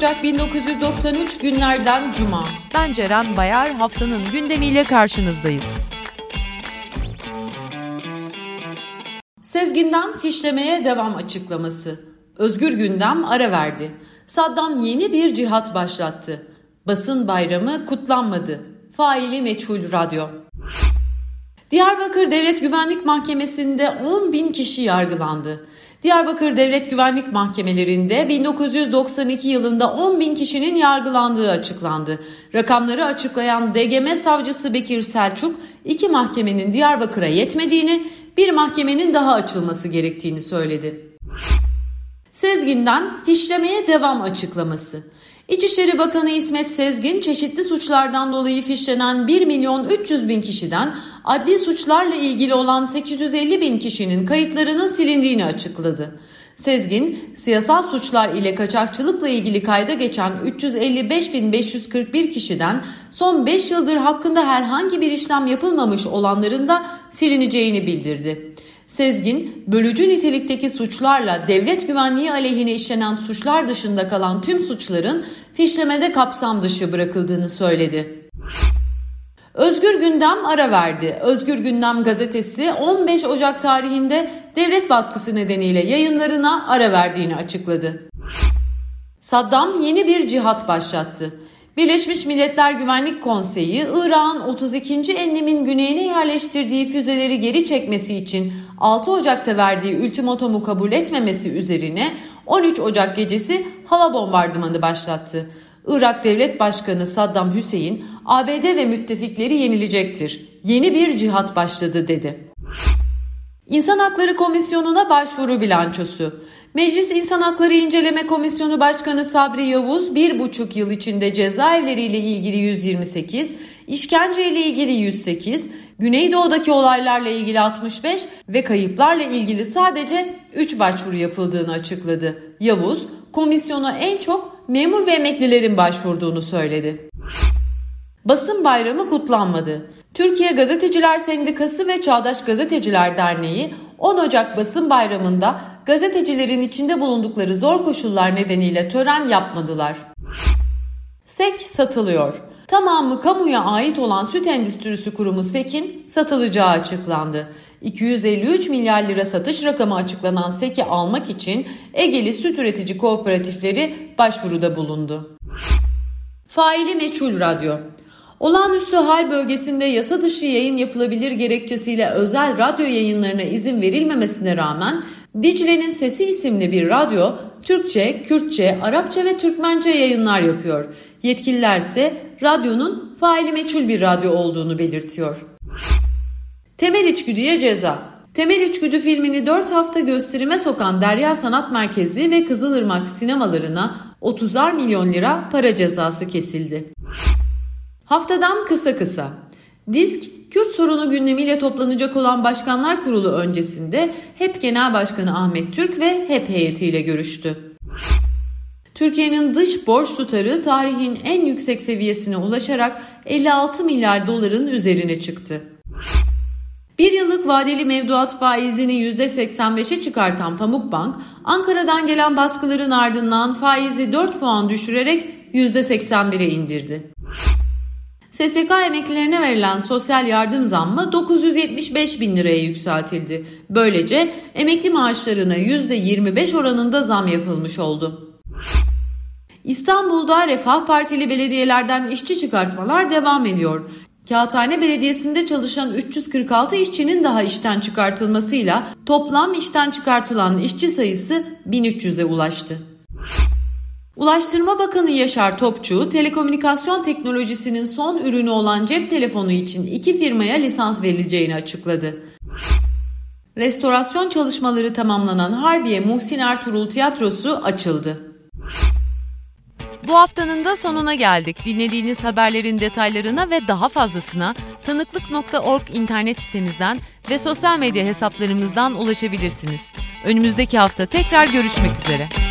Ocak 1993 günlerden Cuma. Ben Ceren Bayar, haftanın gündemiyle karşınızdayız. Sezgin'den fişlemeye devam açıklaması. Özgür Gündem ara verdi. Saddam yeni bir cihat başlattı. Basın bayramı kutlanmadı. Faili meçhul radyo. Diyarbakır Devlet Güvenlik Mahkemesi'nde 10 bin kişi yargılandı. Diyarbakır Devlet Güvenlik Mahkemelerinde 1992 yılında 10 bin kişinin yargılandığı açıklandı. Rakamları açıklayan DGM savcısı Bekir Selçuk, iki mahkemenin Diyarbakır'a yetmediğini, bir mahkemenin daha açılması gerektiğini söyledi. Sezgin'den fişlemeye devam açıklaması. İçişleri Bakanı İsmet Sezgin çeşitli suçlardan dolayı fişlenen 1 milyon 300 bin kişiden adli suçlarla ilgili olan 850 bin kişinin kayıtlarının silindiğini açıkladı. Sezgin, siyasal suçlar ile kaçakçılıkla ilgili kayda geçen 355.541 kişiden son 5 yıldır hakkında herhangi bir işlem yapılmamış olanların da silineceğini bildirdi. Sezgin, bölücü nitelikteki suçlarla devlet güvenliği aleyhine işlenen suçlar dışında kalan tüm suçların fişlemede kapsam dışı bırakıldığını söyledi. Özgür Gündem ara verdi. Özgür Gündem gazetesi 15 Ocak tarihinde devlet baskısı nedeniyle yayınlarına ara verdiğini açıkladı. Saddam yeni bir cihat başlattı. Birleşmiş Milletler Güvenlik Konseyi, Irak'ın 32. enlemin güneyine yerleştirdiği füzeleri geri çekmesi için 6 Ocak'ta verdiği ultimatomu kabul etmemesi üzerine 13 Ocak gecesi hava bombardımanı başlattı. Irak Devlet Başkanı Saddam Hüseyin, ABD ve müttefikleri yenilecektir. Yeni bir cihat başladı dedi. İnsan Hakları Komisyonu'na başvuru bilançosu. Meclis İnsan Hakları İnceleme Komisyonu Başkanı Sabri Yavuz bir buçuk yıl içinde cezaevleriyle ilgili 128, işkence ile ilgili 108, Güneydoğu'daki olaylarla ilgili 65 ve kayıplarla ilgili sadece 3 başvuru yapıldığını açıkladı. Yavuz, komisyona en çok memur ve emeklilerin başvurduğunu söyledi. Basın bayramı kutlanmadı. Türkiye Gazeteciler Sendikası ve Çağdaş Gazeteciler Derneği 10 Ocak basın bayramında gazetecilerin içinde bulundukları zor koşullar nedeniyle tören yapmadılar. SEK satılıyor. Tamamı kamuya ait olan süt endüstrisi kurumu SEK'in satılacağı açıklandı. 253 milyar lira satış rakamı açıklanan SEK'i almak için Egeli Süt Üretici Kooperatifleri başvuruda bulundu. Faili Meçhul Radyo Olağanüstü hal bölgesinde yasa dışı yayın yapılabilir gerekçesiyle özel radyo yayınlarına izin verilmemesine rağmen Dicle'nin Sesi isimli bir radyo Türkçe, Kürtçe, Arapça ve Türkmence yayınlar yapıyor. Yetkililer ise radyonun faili meçhul bir radyo olduğunu belirtiyor. Temel içgüdüye ceza. Temel İçgüdü filmini 4 hafta gösterime sokan Derya Sanat Merkezi ve Kızılırmak sinemalarına 30'ar milyon lira para cezası kesildi. Haftadan kısa kısa. Disk, Kürt sorunu gündemiyle toplanacak olan Başkanlar Kurulu öncesinde HEP Genel Başkanı Ahmet Türk ve HEP heyetiyle görüştü. Türkiye'nin dış borç tutarı tarihin en yüksek seviyesine ulaşarak 56 milyar doların üzerine çıktı. Bir yıllık vadeli mevduat faizini %85'e çıkartan Pamukbank, Ankara'dan gelen baskıların ardından faizi 4 puan düşürerek %81'e indirdi. SSK emeklilerine verilen sosyal yardım zammı 975 bin liraya yükseltildi. Böylece emekli maaşlarına %25 oranında zam yapılmış oldu. İstanbul'da Refah Partili belediyelerden işçi çıkartmalar devam ediyor. Kağıthane Belediyesi'nde çalışan 346 işçinin daha işten çıkartılmasıyla toplam işten çıkartılan işçi sayısı 1300'e ulaştı. Ulaştırma Bakanı Yaşar Topçu, telekomünikasyon teknolojisinin son ürünü olan cep telefonu için iki firmaya lisans verileceğini açıkladı. Restorasyon çalışmaları tamamlanan Harbiye Muhsin Ertuğrul Tiyatrosu açıldı. Bu haftanın da sonuna geldik. Dinlediğiniz haberlerin detaylarına ve daha fazlasına tanıklık.org internet sitemizden ve sosyal medya hesaplarımızdan ulaşabilirsiniz. Önümüzdeki hafta tekrar görüşmek üzere.